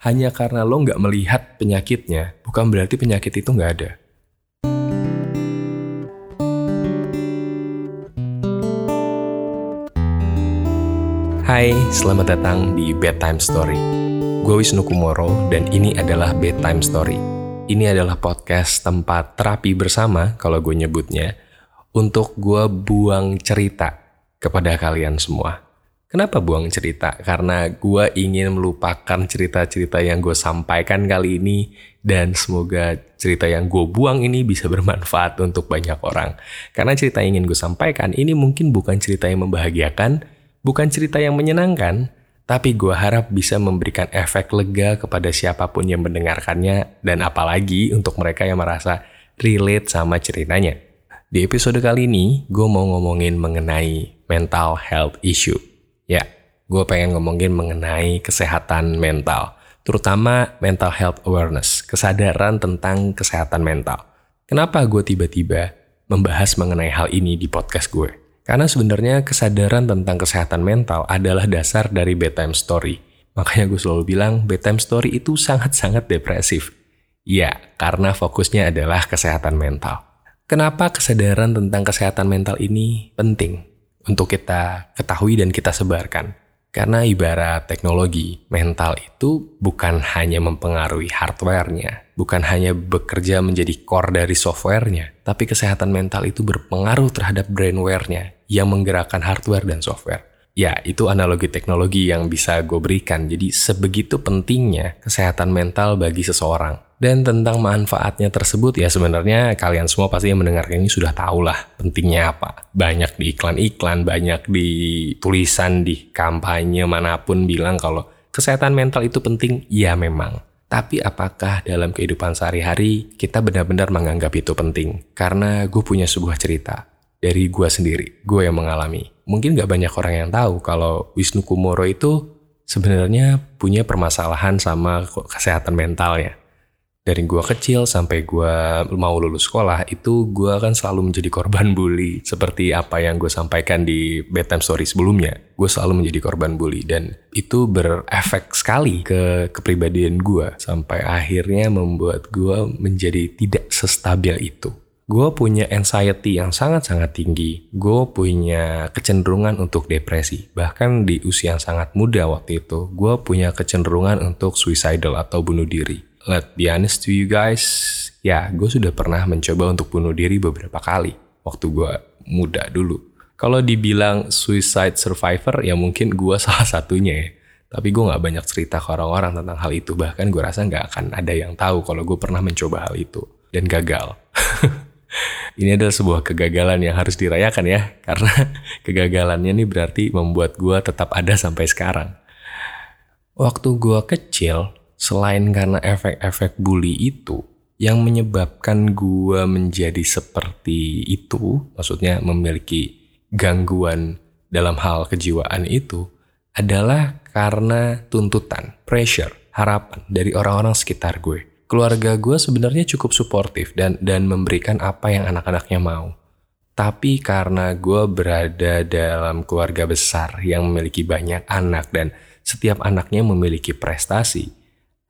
hanya karena lo nggak melihat penyakitnya, bukan berarti penyakit itu nggak ada. Hai, selamat datang di Bedtime Story. Gue Wisnu Kumoro dan ini adalah Bedtime Story. Ini adalah podcast tempat terapi bersama kalau gue nyebutnya untuk gue buang cerita kepada kalian semua. Kenapa buang cerita? Karena gue ingin melupakan cerita-cerita yang gue sampaikan kali ini dan semoga cerita yang gue buang ini bisa bermanfaat untuk banyak orang. Karena cerita yang ingin gue sampaikan ini mungkin bukan cerita yang membahagiakan, Bukan cerita yang menyenangkan, tapi gue harap bisa memberikan efek lega kepada siapa pun yang mendengarkannya dan apalagi untuk mereka yang merasa relate sama ceritanya. Di episode kali ini, gue mau ngomongin mengenai mental health issue. Ya, gue pengen ngomongin mengenai kesehatan mental, terutama mental health awareness, kesadaran tentang kesehatan mental. Kenapa gue tiba-tiba membahas mengenai hal ini di podcast gue? Karena sebenarnya kesadaran tentang kesehatan mental adalah dasar dari bedtime story. Makanya gue selalu bilang bedtime story itu sangat-sangat depresif. Ya, karena fokusnya adalah kesehatan mental. Kenapa kesadaran tentang kesehatan mental ini penting untuk kita ketahui dan kita sebarkan? Karena ibarat teknologi, mental itu bukan hanya mempengaruhi hardware-nya, bukan hanya bekerja menjadi core dari software-nya, tapi kesehatan mental itu berpengaruh terhadap brainware-nya yang menggerakkan hardware dan software. Ya, itu analogi teknologi yang bisa gue berikan. Jadi sebegitu pentingnya kesehatan mental bagi seseorang. Dan tentang manfaatnya tersebut ya sebenarnya kalian semua pasti yang mendengarkan ini sudah tahu lah pentingnya apa. Banyak di iklan-iklan, banyak di tulisan, di kampanye mana pun bilang kalau kesehatan mental itu penting, ya memang. Tapi apakah dalam kehidupan sehari-hari kita benar-benar menganggap itu penting? Karena gue punya sebuah cerita dari gue sendiri, gue yang mengalami. Mungkin gak banyak orang yang tahu kalau Wisnu Kumoro itu sebenarnya punya permasalahan sama kesehatan mentalnya dari gua kecil sampai gua mau lulus sekolah itu gua kan selalu menjadi korban bully seperti apa yang gue sampaikan di bedtime story sebelumnya gue selalu menjadi korban bully dan itu berefek sekali ke kepribadian gua sampai akhirnya membuat gua menjadi tidak sestabil itu gue punya anxiety yang sangat-sangat tinggi. Gue punya kecenderungan untuk depresi. Bahkan di usia yang sangat muda waktu itu, gue punya kecenderungan untuk suicidal atau bunuh diri let be honest to you guys, ya gue sudah pernah mencoba untuk bunuh diri beberapa kali waktu gue muda dulu. Kalau dibilang suicide survivor ya mungkin gue salah satunya ya. Tapi gue gak banyak cerita ke orang-orang tentang hal itu. Bahkan gue rasa gak akan ada yang tahu kalau gue pernah mencoba hal itu. Dan gagal. ini adalah sebuah kegagalan yang harus dirayakan ya. Karena kegagalannya ini berarti membuat gue tetap ada sampai sekarang. Waktu gue kecil, selain karena efek-efek bully itu yang menyebabkan gue menjadi seperti itu, maksudnya memiliki gangguan dalam hal kejiwaan itu adalah karena tuntutan, pressure, harapan dari orang-orang sekitar gue. Keluarga gue sebenarnya cukup suportif dan dan memberikan apa yang anak-anaknya mau. Tapi karena gue berada dalam keluarga besar yang memiliki banyak anak dan setiap anaknya memiliki prestasi,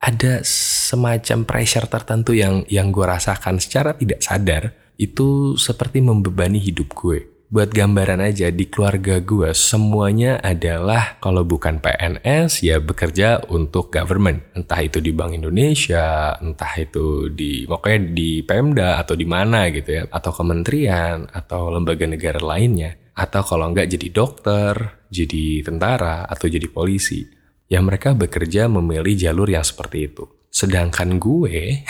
ada semacam pressure tertentu yang yang gue rasakan secara tidak sadar itu seperti membebani hidup gue. Buat gambaran aja di keluarga gue semuanya adalah kalau bukan PNS ya bekerja untuk government. Entah itu di Bank Indonesia, entah itu di pokoknya di Pemda atau di mana gitu ya, atau kementerian atau lembaga negara lainnya. Atau kalau enggak jadi dokter, jadi tentara atau jadi polisi ya mereka bekerja memilih jalur yang seperti itu. Sedangkan gue,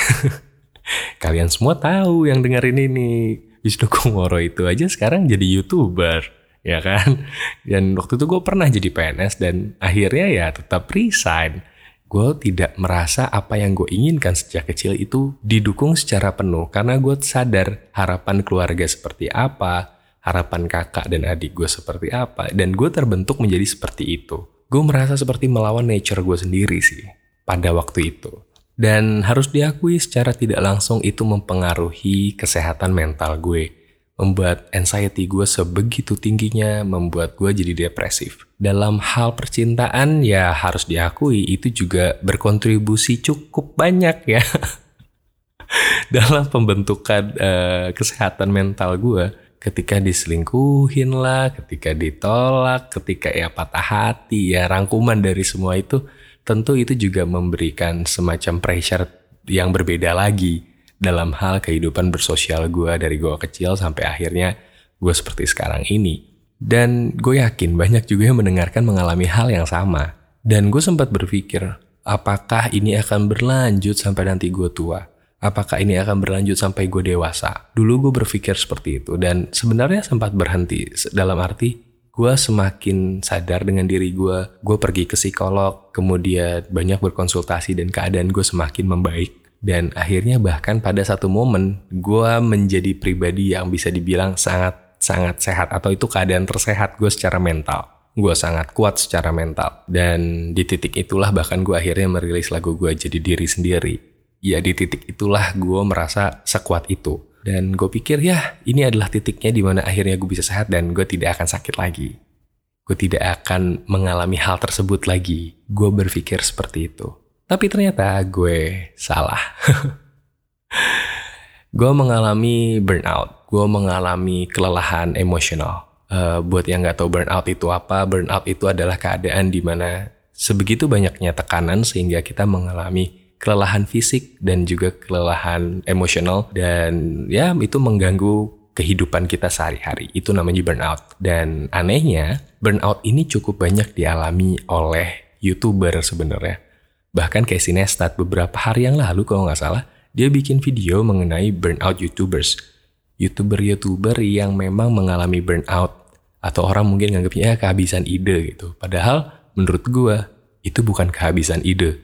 kalian semua tahu yang dengerin ini, Wisnu Kumoro itu aja sekarang jadi YouTuber, ya kan? Dan waktu itu gue pernah jadi PNS dan akhirnya ya tetap resign. Gue tidak merasa apa yang gue inginkan sejak kecil itu didukung secara penuh karena gue sadar harapan keluarga seperti apa, harapan kakak dan adik gue seperti apa, dan gue terbentuk menjadi seperti itu gue merasa seperti melawan nature gue sendiri sih pada waktu itu. Dan harus diakui secara tidak langsung itu mempengaruhi kesehatan mental gue. membuat anxiety gue sebegitu tingginya, membuat gue jadi depresif. Dalam hal percintaan ya harus diakui itu juga berkontribusi cukup banyak ya dalam pembentukan uh, kesehatan mental gue ketika diselingkuhin lah, ketika ditolak, ketika ya patah hati, ya rangkuman dari semua itu tentu itu juga memberikan semacam pressure yang berbeda lagi dalam hal kehidupan bersosial gue dari gue kecil sampai akhirnya gue seperti sekarang ini. Dan gue yakin banyak juga yang mendengarkan mengalami hal yang sama. Dan gue sempat berpikir, apakah ini akan berlanjut sampai nanti gue tua? Apakah ini akan berlanjut sampai gue dewasa? Dulu gue berpikir seperti itu dan sebenarnya sempat berhenti dalam arti gue semakin sadar dengan diri gue. Gue pergi ke psikolog, kemudian banyak berkonsultasi dan keadaan gue semakin membaik. Dan akhirnya bahkan pada satu momen gue menjadi pribadi yang bisa dibilang sangat sangat sehat atau itu keadaan tersehat gue secara mental. Gue sangat kuat secara mental. Dan di titik itulah bahkan gue akhirnya merilis lagu gue jadi diri sendiri. Ya di titik itulah gue merasa sekuat itu. Dan gue pikir ya ini adalah titiknya di mana akhirnya gue bisa sehat dan gue tidak akan sakit lagi. Gue tidak akan mengalami hal tersebut lagi. Gue berpikir seperti itu. Tapi ternyata gue salah. gue mengalami burnout. Gue mengalami kelelahan emosional. Uh, buat yang nggak tahu burnout itu apa, burnout itu adalah keadaan di mana sebegitu banyaknya tekanan sehingga kita mengalami kelelahan fisik dan juga kelelahan emosional dan ya itu mengganggu kehidupan kita sehari-hari. Itu namanya burnout. Dan anehnya, burnout ini cukup banyak dialami oleh YouTuber sebenarnya Bahkan Casey Neistat beberapa hari yang lalu kalau nggak salah, dia bikin video mengenai burnout YouTubers. YouTuber-YouTuber yang memang mengalami burnout. Atau orang mungkin nganggapnya kehabisan ide gitu. Padahal menurut gue, itu bukan kehabisan ide.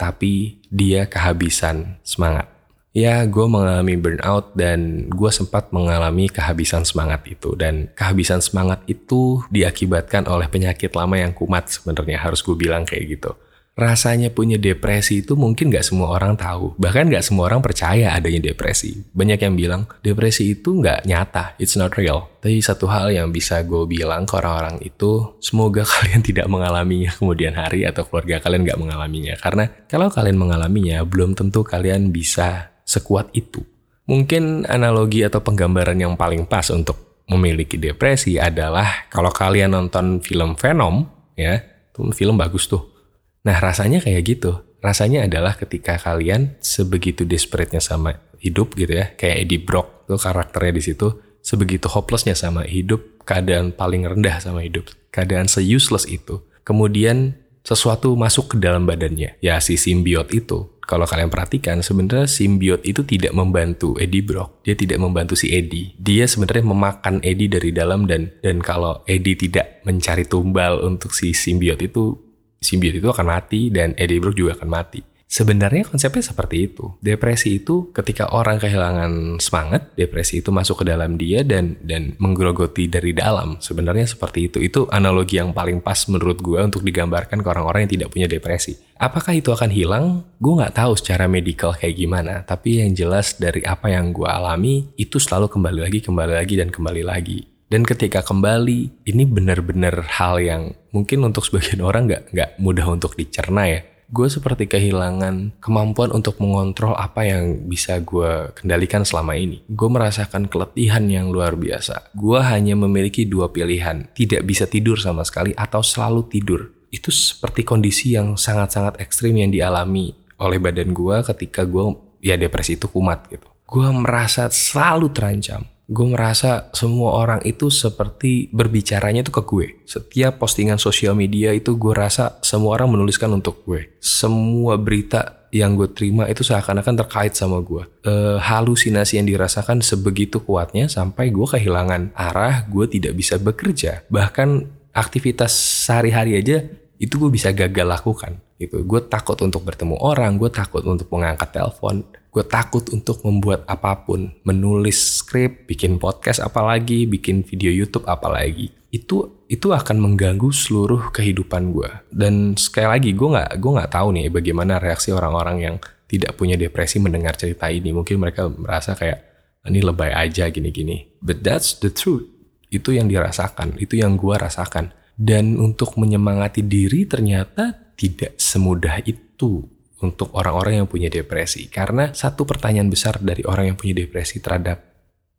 Tapi dia kehabisan semangat. Ya, gue mengalami burnout dan gue sempat mengalami kehabisan semangat itu. Dan kehabisan semangat itu diakibatkan oleh penyakit lama yang kumat sebenarnya harus gue bilang kayak gitu rasanya punya depresi itu mungkin gak semua orang tahu. Bahkan gak semua orang percaya adanya depresi. Banyak yang bilang depresi itu gak nyata, it's not real. Tapi satu hal yang bisa gue bilang ke orang-orang itu, semoga kalian tidak mengalaminya kemudian hari atau keluarga kalian gak mengalaminya. Karena kalau kalian mengalaminya, belum tentu kalian bisa sekuat itu. Mungkin analogi atau penggambaran yang paling pas untuk memiliki depresi adalah kalau kalian nonton film Venom, ya, itu film bagus tuh Nah rasanya kayak gitu. Rasanya adalah ketika kalian sebegitu desperate-nya sama hidup gitu ya. Kayak Eddie Brock tuh karakternya di situ. Sebegitu hopelessnya sama hidup. Keadaan paling rendah sama hidup. Keadaan se-useless itu. Kemudian sesuatu masuk ke dalam badannya. Ya si simbiot itu. Kalau kalian perhatikan sebenarnya simbiot itu tidak membantu Eddie Brock. Dia tidak membantu si Eddie. Dia sebenarnya memakan Eddie dari dalam dan dan kalau Eddie tidak mencari tumbal untuk si simbiot itu simbiot itu akan mati dan Eddie Brooke juga akan mati. Sebenarnya konsepnya seperti itu. Depresi itu ketika orang kehilangan semangat, depresi itu masuk ke dalam dia dan dan menggerogoti dari dalam. Sebenarnya seperti itu. Itu analogi yang paling pas menurut gue untuk digambarkan ke orang-orang yang tidak punya depresi. Apakah itu akan hilang? Gue nggak tahu secara medikal kayak gimana. Tapi yang jelas dari apa yang gue alami, itu selalu kembali lagi, kembali lagi, dan kembali lagi. Dan ketika kembali, ini benar-benar hal yang mungkin untuk sebagian orang nggak nggak mudah untuk dicerna ya. Gue seperti kehilangan kemampuan untuk mengontrol apa yang bisa gue kendalikan selama ini. Gue merasakan keletihan yang luar biasa. Gue hanya memiliki dua pilihan, tidak bisa tidur sama sekali atau selalu tidur. Itu seperti kondisi yang sangat-sangat ekstrim yang dialami oleh badan gue ketika gue ya depresi itu kumat gitu. Gue merasa selalu terancam gue merasa semua orang itu seperti berbicaranya itu ke gue. Setiap postingan sosial media itu gue rasa semua orang menuliskan untuk gue. Semua berita yang gue terima itu seakan-akan terkait sama gue. E, halusinasi yang dirasakan sebegitu kuatnya sampai gue kehilangan arah, gue tidak bisa bekerja. Bahkan aktivitas sehari-hari aja itu gue bisa gagal lakukan. Gitu. Gue takut untuk bertemu orang, gue takut untuk mengangkat telepon, gue takut untuk membuat apa pun, menulis skrip, bikin podcast apalagi, bikin video YouTube apalagi. Itu itu akan mengganggu seluruh kehidupan gue. Dan sekali lagi gue nggak gue nggak tahu nih bagaimana reaksi orang-orang yang tidak punya depresi mendengar cerita ini. Mungkin mereka merasa kayak ini lebay aja gini-gini. But that's the truth. Itu yang dirasakan, itu yang gua rasakan. Dan untuk menyemangati diri ternyata tidak semudah itu untuk orang-orang yang punya depresi. Karena satu pertanyaan besar dari orang yang punya depresi terhadap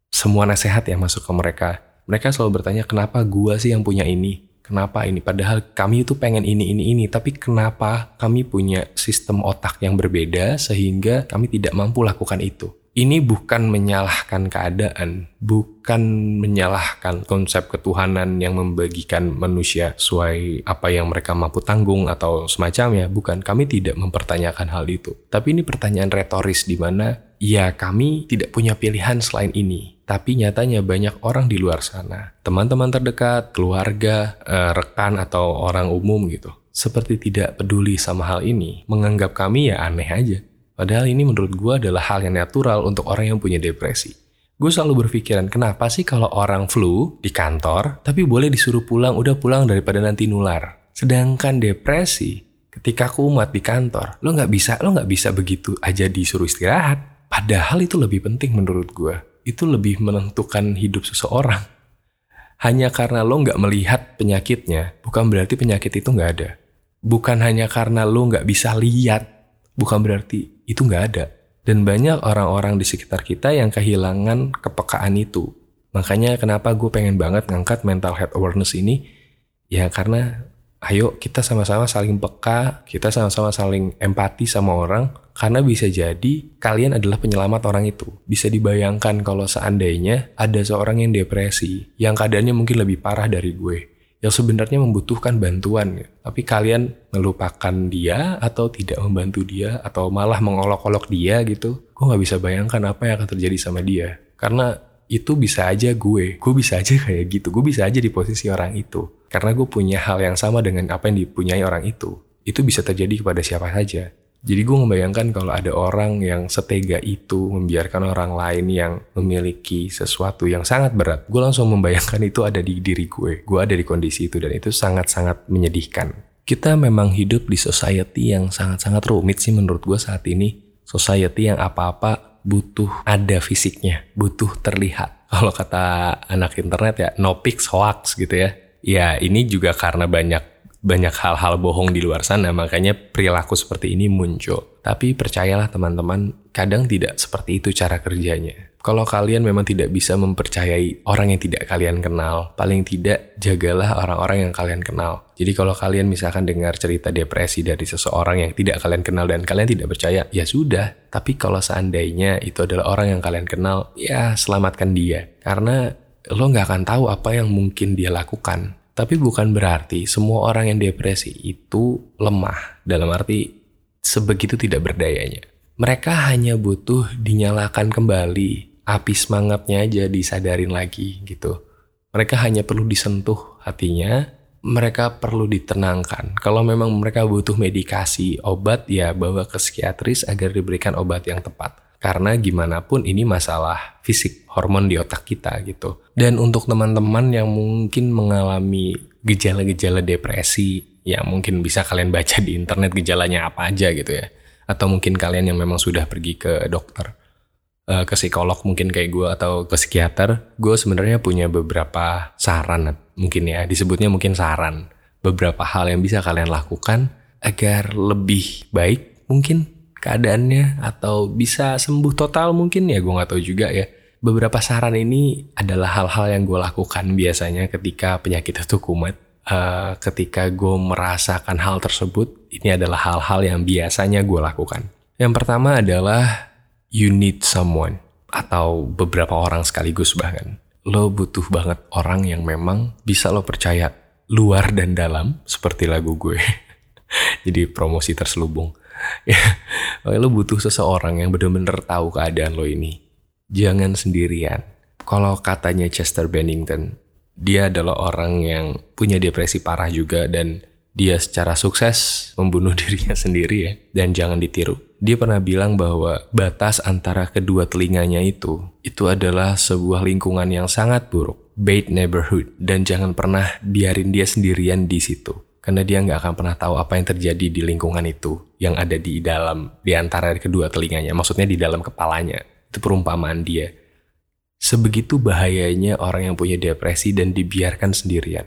semua nasihat yang masuk ke mereka. Mereka selalu bertanya, kenapa gua sih yang punya ini? Kenapa ini? Padahal kami itu pengen ini, ini, ini. Tapi kenapa kami punya sistem otak yang berbeda sehingga kami tidak mampu lakukan itu? Ini bukan menyalahkan keadaan, bukan menyalahkan konsep ketuhanan yang membagikan manusia sesuai apa yang mereka mampu tanggung atau semacamnya. Bukan, kami tidak mempertanyakan hal itu. Tapi ini pertanyaan retoris di mana ya kami tidak punya pilihan selain ini. Tapi nyatanya banyak orang di luar sana, teman-teman terdekat, keluarga, eh, rekan atau orang umum gitu, seperti tidak peduli sama hal ini, menganggap kami ya aneh aja. Padahal ini menurut gue adalah hal yang natural untuk orang yang punya depresi. Gue selalu berpikiran, kenapa sih kalau orang flu di kantor, tapi boleh disuruh pulang, udah pulang daripada nanti nular. Sedangkan depresi, ketika kumat di kantor, lo nggak bisa, lo nggak bisa begitu aja disuruh istirahat. Padahal itu lebih penting menurut gue itu lebih menentukan hidup seseorang. Hanya karena lo nggak melihat penyakitnya, bukan berarti penyakit itu nggak ada. Bukan hanya karena lo nggak bisa lihat, bukan berarti itu nggak ada. Dan banyak orang-orang di sekitar kita yang kehilangan kepekaan itu. Makanya kenapa gue pengen banget ngangkat mental health awareness ini, ya karena ayo kita sama-sama saling peka, kita sama-sama saling empati sama orang, karena bisa jadi kalian adalah penyelamat orang itu. Bisa dibayangkan kalau seandainya ada seorang yang depresi, yang keadaannya mungkin lebih parah dari gue, yang sebenarnya membutuhkan bantuan, tapi kalian melupakan dia atau tidak membantu dia atau malah mengolok-olok dia gitu. Gue nggak bisa bayangkan apa yang akan terjadi sama dia. Karena itu bisa aja gue, gue bisa aja kayak gitu, gue bisa aja di posisi orang itu. Karena gue punya hal yang sama dengan apa yang dipunyai orang itu. Itu bisa terjadi kepada siapa saja. Jadi gue membayangkan kalau ada orang yang setega itu membiarkan orang lain yang memiliki sesuatu yang sangat berat, gue langsung membayangkan itu ada di diri gue. Gue ada di kondisi itu dan itu sangat-sangat menyedihkan. Kita memang hidup di society yang sangat-sangat rumit sih menurut gue saat ini. Society yang apa-apa butuh ada fisiknya, butuh terlihat. Kalau kata anak internet ya, no pics hoax gitu ya. Ya ini juga karena banyak banyak hal-hal bohong di luar sana, makanya perilaku seperti ini muncul. Tapi percayalah teman-teman, kadang tidak seperti itu cara kerjanya. Kalau kalian memang tidak bisa mempercayai orang yang tidak kalian kenal, paling tidak jagalah orang-orang yang kalian kenal. Jadi kalau kalian misalkan dengar cerita depresi dari seseorang yang tidak kalian kenal dan kalian tidak percaya, ya sudah. Tapi kalau seandainya itu adalah orang yang kalian kenal, ya selamatkan dia. Karena lo nggak akan tahu apa yang mungkin dia lakukan tapi bukan berarti semua orang yang depresi itu lemah, dalam arti sebegitu tidak berdayanya. Mereka hanya butuh dinyalakan kembali, api semangatnya aja disadarin lagi gitu. Mereka hanya perlu disentuh hatinya, mereka perlu ditenangkan. Kalau memang mereka butuh medikasi, obat ya bawa ke psikiatris agar diberikan obat yang tepat. Karena gimana pun ini masalah fisik, hormon di otak kita gitu. Dan untuk teman-teman yang mungkin mengalami gejala-gejala depresi, ya mungkin bisa kalian baca di internet gejalanya apa aja gitu ya. Atau mungkin kalian yang memang sudah pergi ke dokter, eh, ke psikolog mungkin kayak gue atau ke psikiater, gue sebenarnya punya beberapa saran mungkin ya, disebutnya mungkin saran. Beberapa hal yang bisa kalian lakukan agar lebih baik mungkin keadaannya atau bisa sembuh total mungkin ya gue nggak tahu juga ya. Beberapa saran ini adalah hal-hal yang gue lakukan biasanya ketika penyakit itu kumat. Uh, ketika gue merasakan hal tersebut, ini adalah hal-hal yang biasanya gue lakukan. Yang pertama adalah you need someone atau beberapa orang sekaligus bahkan. Lo butuh banget orang yang memang bisa lo percaya luar dan dalam seperti lagu gue. Jadi promosi terselubung ya lo butuh seseorang yang benar-benar tahu keadaan lo ini. Jangan sendirian. Kalau katanya Chester Bennington dia adalah orang yang punya depresi parah juga dan dia secara sukses membunuh dirinya sendiri ya dan jangan ditiru. Dia pernah bilang bahwa batas antara kedua telinganya itu itu adalah sebuah lingkungan yang sangat buruk bad neighborhood dan jangan pernah biarin dia sendirian di situ karena dia nggak akan pernah tahu apa yang terjadi di lingkungan itu yang ada di dalam di antara kedua telinganya maksudnya di dalam kepalanya itu perumpamaan dia Sebegitu bahayanya orang yang punya depresi dan dibiarkan sendirian.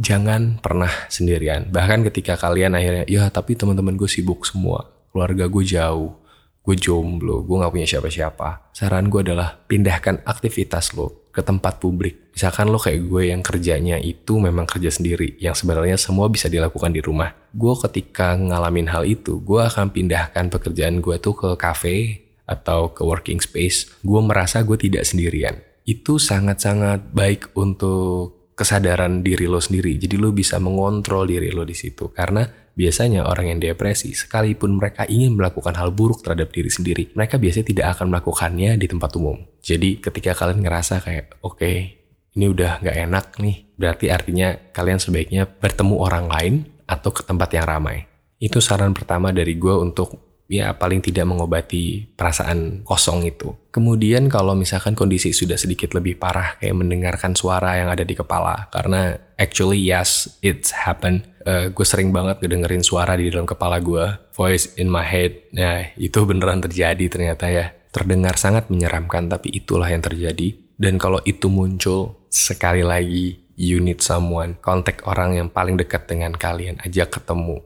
Jangan pernah sendirian. Bahkan ketika kalian akhirnya, ya tapi teman-teman gue sibuk semua. Keluarga gue jauh. Gue jomblo. Gue gak punya siapa-siapa. Saran gue adalah pindahkan aktivitas lo ke tempat publik. Misalkan lo kayak gue yang kerjanya itu memang kerja sendiri. Yang sebenarnya semua bisa dilakukan di rumah. Gue ketika ngalamin hal itu, gue akan pindahkan pekerjaan gue tuh ke cafe atau ke working space, gue merasa gue tidak sendirian. Itu sangat-sangat baik untuk kesadaran diri lo sendiri. Jadi lo bisa mengontrol diri lo di situ. Karena biasanya orang yang depresi, sekalipun mereka ingin melakukan hal buruk terhadap diri sendiri, mereka biasanya tidak akan melakukannya di tempat umum. Jadi ketika kalian ngerasa kayak, oke, okay, ini udah gak enak nih, berarti artinya kalian sebaiknya bertemu orang lain atau ke tempat yang ramai. Itu saran pertama dari gue untuk ya paling tidak mengobati perasaan kosong itu. Kemudian kalau misalkan kondisi sudah sedikit lebih parah kayak mendengarkan suara yang ada di kepala karena actually yes it's happen. Uh, gue sering banget ngedengerin suara di dalam kepala gue, voice in my head. Nah itu beneran terjadi ternyata ya. Terdengar sangat menyeramkan tapi itulah yang terjadi. Dan kalau itu muncul sekali lagi you need someone, kontak orang yang paling dekat dengan kalian, ajak ketemu,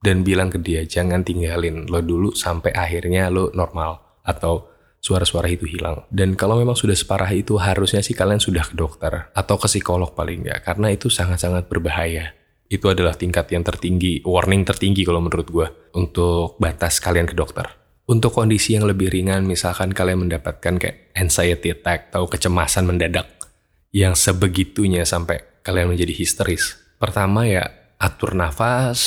dan bilang ke dia jangan tinggalin lo dulu sampai akhirnya lo normal atau suara-suara itu hilang. Dan kalau memang sudah separah itu harusnya sih kalian sudah ke dokter atau ke psikolog paling nggak karena itu sangat-sangat berbahaya. Itu adalah tingkat yang tertinggi, warning tertinggi kalau menurut gue untuk batas kalian ke dokter. Untuk kondisi yang lebih ringan, misalkan kalian mendapatkan kayak anxiety attack atau kecemasan mendadak yang sebegitunya sampai kalian menjadi histeris. Pertama ya atur nafas,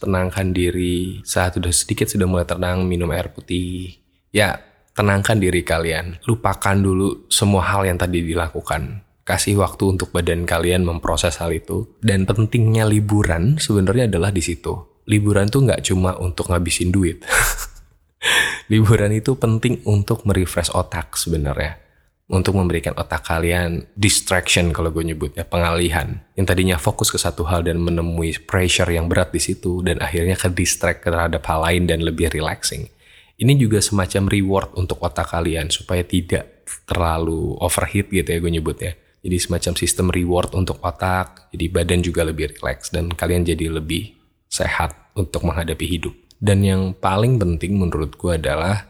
tenangkan diri. Saat sudah sedikit sudah mulai tenang, minum air putih. Ya, tenangkan diri kalian. Lupakan dulu semua hal yang tadi dilakukan. Kasih waktu untuk badan kalian memproses hal itu. Dan pentingnya liburan sebenarnya adalah di situ. Liburan tuh nggak cuma untuk ngabisin duit. liburan itu penting untuk merefresh otak sebenarnya untuk memberikan otak kalian distraction kalau gue nyebutnya pengalihan yang tadinya fokus ke satu hal dan menemui pressure yang berat di situ dan akhirnya ke distract terhadap hal lain dan lebih relaxing. Ini juga semacam reward untuk otak kalian supaya tidak terlalu overheat gitu ya gue nyebutnya. Jadi semacam sistem reward untuk otak, jadi badan juga lebih relax dan kalian jadi lebih sehat untuk menghadapi hidup. Dan yang paling penting menurut gue adalah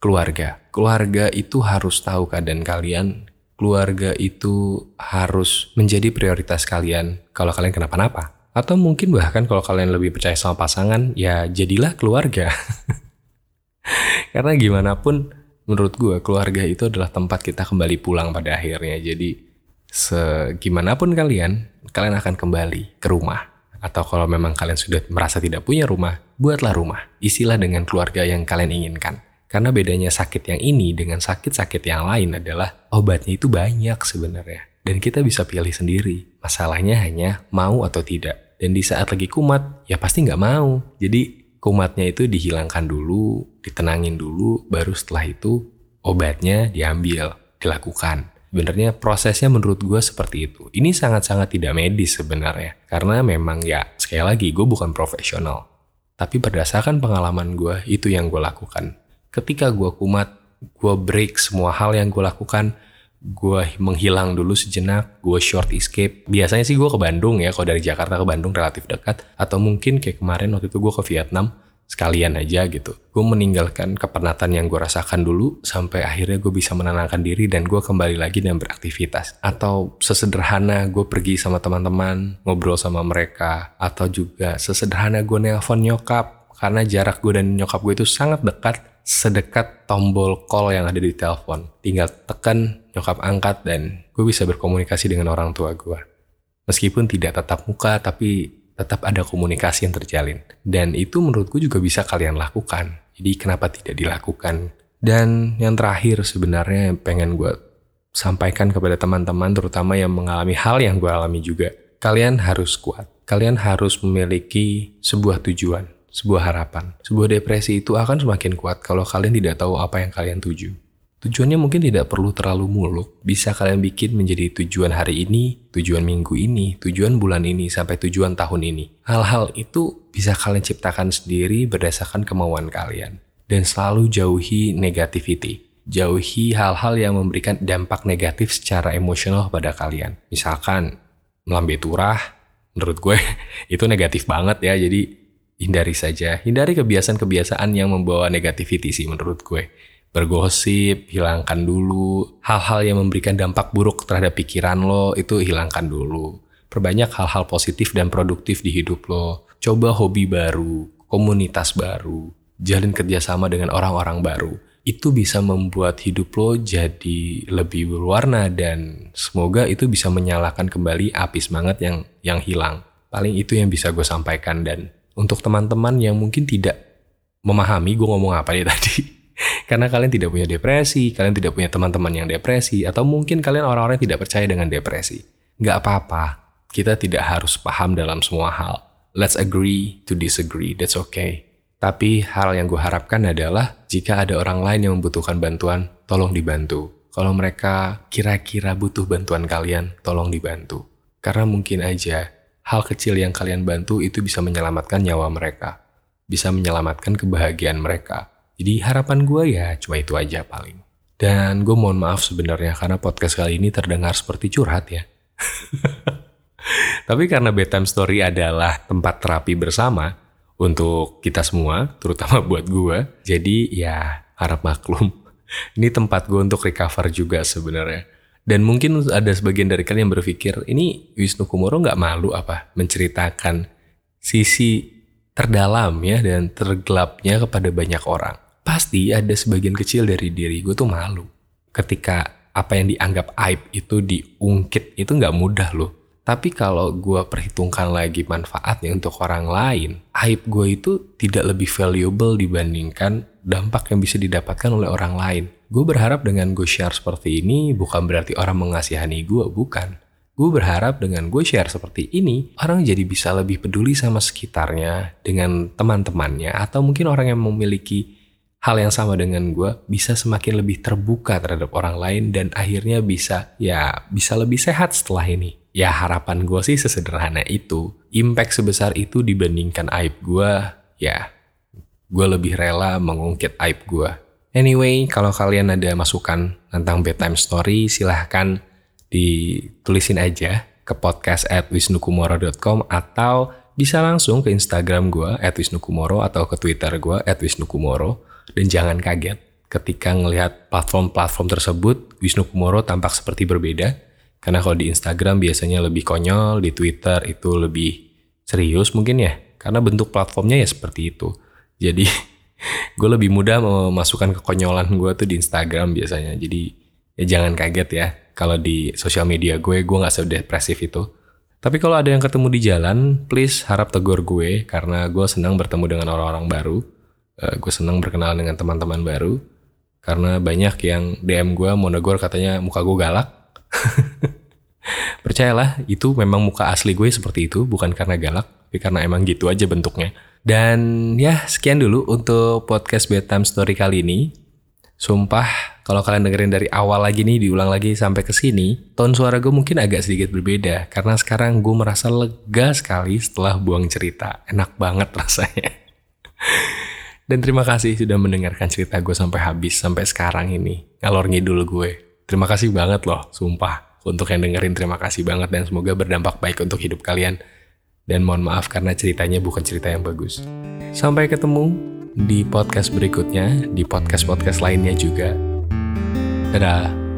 keluarga. Keluarga itu harus tahu keadaan kalian. Keluarga itu harus menjadi prioritas kalian kalau kalian kenapa-napa. Atau mungkin bahkan kalau kalian lebih percaya sama pasangan, ya jadilah keluarga. Karena gimana pun menurut gue keluarga itu adalah tempat kita kembali pulang pada akhirnya. Jadi segimanapun kalian, kalian akan kembali ke rumah. Atau kalau memang kalian sudah merasa tidak punya rumah, buatlah rumah. Isilah dengan keluarga yang kalian inginkan. Karena bedanya sakit yang ini dengan sakit-sakit yang lain adalah obatnya itu banyak sebenarnya. Dan kita bisa pilih sendiri. Masalahnya hanya mau atau tidak. Dan di saat lagi kumat, ya pasti nggak mau. Jadi kumatnya itu dihilangkan dulu, ditenangin dulu, baru setelah itu obatnya diambil, dilakukan. Sebenarnya prosesnya menurut gue seperti itu. Ini sangat-sangat tidak medis sebenarnya. Karena memang ya, sekali lagi gue bukan profesional. Tapi berdasarkan pengalaman gue, itu yang gue lakukan ketika gue kumat, gue break semua hal yang gue lakukan, gue menghilang dulu sejenak, gue short escape. Biasanya sih gue ke Bandung ya, kalau dari Jakarta ke Bandung relatif dekat. Atau mungkin kayak kemarin waktu itu gue ke Vietnam, sekalian aja gitu. Gue meninggalkan kepenatan yang gue rasakan dulu sampai akhirnya gue bisa menenangkan diri dan gue kembali lagi dan beraktivitas. Atau sesederhana gue pergi sama teman-teman, ngobrol sama mereka. Atau juga sesederhana gue nelpon nyokap karena jarak gue dan nyokap gue itu sangat dekat sedekat tombol call yang ada di telepon. Tinggal tekan, nyokap angkat, dan gue bisa berkomunikasi dengan orang tua gue. Meskipun tidak tatap muka, tapi tetap ada komunikasi yang terjalin. Dan itu menurutku juga bisa kalian lakukan. Jadi kenapa tidak dilakukan? Dan yang terakhir sebenarnya yang pengen gue sampaikan kepada teman-teman terutama yang mengalami hal yang gue alami juga. Kalian harus kuat. Kalian harus memiliki sebuah tujuan sebuah harapan. Sebuah depresi itu akan semakin kuat kalau kalian tidak tahu apa yang kalian tuju. Tujuannya mungkin tidak perlu terlalu muluk, bisa kalian bikin menjadi tujuan hari ini, tujuan minggu ini, tujuan bulan ini, sampai tujuan tahun ini. Hal-hal itu bisa kalian ciptakan sendiri berdasarkan kemauan kalian. Dan selalu jauhi negativity. jauhi hal-hal yang memberikan dampak negatif secara emosional pada kalian. Misalkan melambai turah, menurut gue itu negatif banget ya. Jadi hindari saja. Hindari kebiasaan-kebiasaan yang membawa negativity sih menurut gue. Bergosip, hilangkan dulu. Hal-hal yang memberikan dampak buruk terhadap pikiran lo, itu hilangkan dulu. Perbanyak hal-hal positif dan produktif di hidup lo. Coba hobi baru, komunitas baru, jalin kerjasama dengan orang-orang baru itu bisa membuat hidup lo jadi lebih berwarna dan semoga itu bisa menyalakan kembali api semangat yang yang hilang. Paling itu yang bisa gue sampaikan dan untuk teman-teman yang mungkin tidak memahami gue ngomong apa ya tadi. Karena kalian tidak punya depresi, kalian tidak punya teman-teman yang depresi, atau mungkin kalian orang-orang yang tidak percaya dengan depresi. Gak apa-apa, kita tidak harus paham dalam semua hal. Let's agree to disagree, that's okay. Tapi hal yang gue harapkan adalah jika ada orang lain yang membutuhkan bantuan, tolong dibantu. Kalau mereka kira-kira butuh bantuan kalian, tolong dibantu. Karena mungkin aja hal kecil yang kalian bantu itu bisa menyelamatkan nyawa mereka. Bisa menyelamatkan kebahagiaan mereka. Jadi harapan gue ya cuma itu aja paling. Dan gue mohon maaf sebenarnya karena podcast kali ini terdengar seperti curhat ya. Tapi karena bedtime story adalah tempat terapi bersama, untuk kita semua, terutama buat gue. Jadi ya harap maklum. Ini tempat gue untuk recover juga sebenarnya. Dan mungkin ada sebagian dari kalian yang berpikir, ini Wisnu Kumoro nggak malu apa menceritakan sisi terdalam ya dan tergelapnya kepada banyak orang. Pasti ada sebagian kecil dari diri gue tuh malu. Ketika apa yang dianggap aib itu diungkit, itu nggak mudah loh tapi kalau gue perhitungkan lagi manfaatnya untuk orang lain, aib gue itu tidak lebih valuable dibandingkan dampak yang bisa didapatkan oleh orang lain. Gue berharap dengan gue share seperti ini bukan berarti orang mengasihani gue, bukan. Gue berharap dengan gue share seperti ini, orang jadi bisa lebih peduli sama sekitarnya, dengan teman-temannya, atau mungkin orang yang memiliki hal yang sama dengan gue bisa semakin lebih terbuka terhadap orang lain dan akhirnya bisa ya bisa lebih sehat setelah ini ya harapan gue sih sesederhana itu. Impact sebesar itu dibandingkan aib gue, ya gue lebih rela mengungkit aib gue. Anyway, kalau kalian ada masukan tentang bedtime story, silahkan ditulisin aja ke podcast at wisnukumoro.com atau bisa langsung ke Instagram gue at wisnukumoro atau ke Twitter gue at wisnukumoro. Dan jangan kaget ketika ngelihat platform-platform tersebut, Wisnu Kumoro tampak seperti berbeda karena kalau di Instagram biasanya lebih konyol, di Twitter itu lebih serius mungkin ya. Karena bentuk platformnya ya seperti itu. Jadi gue lebih mudah memasukkan kekonyolan gue tuh di Instagram biasanya. Jadi ya jangan kaget ya. Kalau di sosial media gue, gue gak sedepresif itu. Tapi kalau ada yang ketemu di jalan, please harap tegur gue. Karena gue senang bertemu dengan orang-orang baru. Uh, gue senang berkenalan dengan teman-teman baru. Karena banyak yang DM gue mau negur katanya muka gue galak Percayalah, itu memang muka asli gue seperti itu, bukan karena galak, tapi karena emang gitu aja bentuknya. Dan ya, sekian dulu untuk podcast bedtime story kali ini. Sumpah, kalau kalian dengerin dari awal lagi nih, diulang lagi sampai ke sini, tone suara gue mungkin agak sedikit berbeda. Karena sekarang gue merasa lega sekali setelah buang cerita. Enak banget rasanya. Dan terima kasih sudah mendengarkan cerita gue sampai habis, sampai sekarang ini. Ngalor ngidul gue. Terima kasih banget loh, sumpah. Untuk yang dengerin terima kasih banget dan semoga berdampak baik untuk hidup kalian. Dan mohon maaf karena ceritanya bukan cerita yang bagus. Sampai ketemu di podcast berikutnya, di podcast-podcast lainnya juga. Dadah.